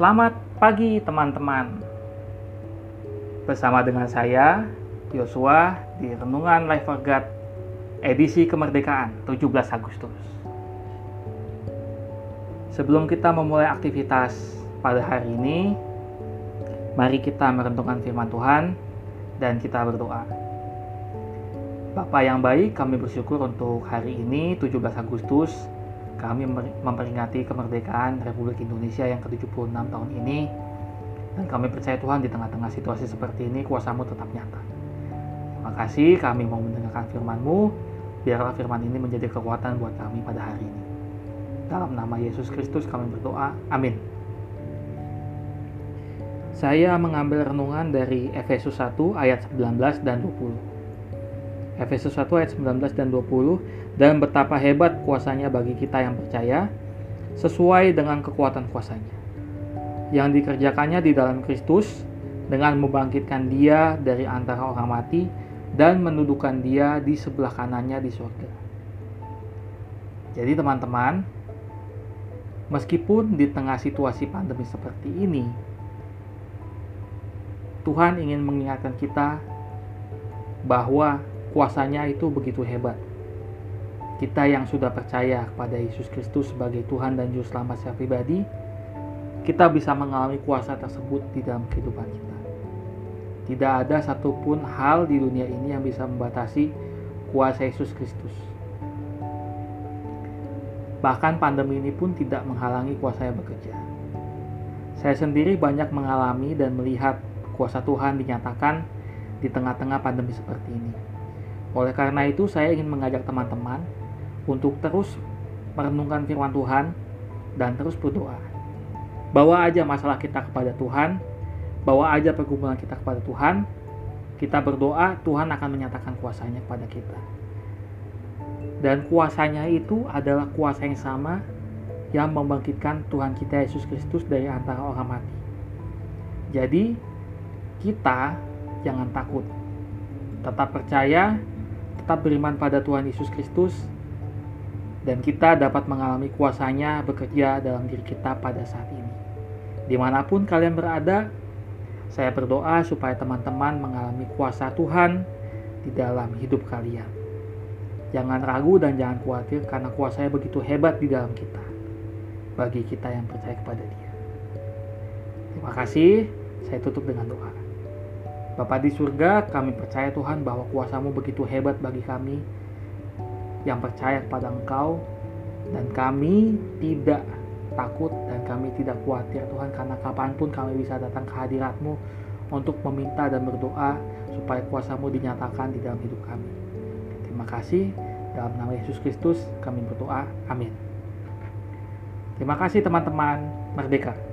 Selamat pagi teman-teman. Bersama dengan saya Yosua di Renungan Life for God edisi kemerdekaan 17 Agustus. Sebelum kita memulai aktivitas pada hari ini, mari kita merenungkan firman Tuhan dan kita berdoa. Bapak yang baik, kami bersyukur untuk hari ini 17 Agustus kami memperingati kemerdekaan Republik Indonesia yang ke-76 tahun ini dan kami percaya Tuhan di tengah-tengah situasi seperti ini kuasamu tetap nyata. Terima kasih kami mau mendengarkan firman-Mu, biarlah firman ini menjadi kekuatan buat kami pada hari ini. Dalam nama Yesus Kristus kami berdoa, amin. Saya mengambil renungan dari Efesus 1 ayat 19 dan 20. Efesus 1 ayat 19 dan 20 dan betapa hebat kuasanya bagi kita yang percaya sesuai dengan kekuatan kuasanya yang dikerjakannya di dalam Kristus dengan membangkitkan dia dari antara orang mati dan mendudukan dia di sebelah kanannya di surga. Jadi teman-teman, meskipun di tengah situasi pandemi seperti ini, Tuhan ingin mengingatkan kita bahwa kuasanya itu begitu hebat. Kita yang sudah percaya kepada Yesus Kristus sebagai Tuhan dan Juru Selamat secara pribadi, kita bisa mengalami kuasa tersebut di dalam kehidupan kita. Tidak ada satupun hal di dunia ini yang bisa membatasi kuasa Yesus Kristus. Bahkan pandemi ini pun tidak menghalangi kuasanya bekerja. Saya sendiri banyak mengalami dan melihat kuasa Tuhan dinyatakan di tengah-tengah pandemi seperti ini. Oleh karena itu, saya ingin mengajak teman-teman untuk terus merenungkan firman Tuhan dan terus berdoa. Bawa aja masalah kita kepada Tuhan, bawa aja pergumulan kita kepada Tuhan. Kita berdoa, Tuhan akan menyatakan kuasanya kepada kita. Dan kuasanya itu adalah kuasa yang sama yang membangkitkan Tuhan kita Yesus Kristus dari antara orang mati. Jadi, kita jangan takut. Tetap percaya tetap beriman pada Tuhan Yesus Kristus dan kita dapat mengalami kuasanya bekerja dalam diri kita pada saat ini. Di mana pun kalian berada, saya berdoa supaya teman-teman mengalami kuasa Tuhan di dalam hidup kalian. Jangan ragu dan jangan khawatir karena kuasanya begitu hebat di dalam kita. Bagi kita yang percaya kepada dia. Terima kasih, saya tutup dengan doa. Bapa di surga, kami percaya Tuhan bahwa kuasamu begitu hebat bagi kami yang percaya kepada Engkau dan kami tidak takut dan kami tidak khawatir Tuhan karena kapan pun kami bisa datang ke hadiratmu untuk meminta dan berdoa supaya kuasamu dinyatakan di dalam hidup kami. Terima kasih. Dalam nama Yesus Kristus kami berdoa. Amin. Terima kasih teman-teman. Merdeka.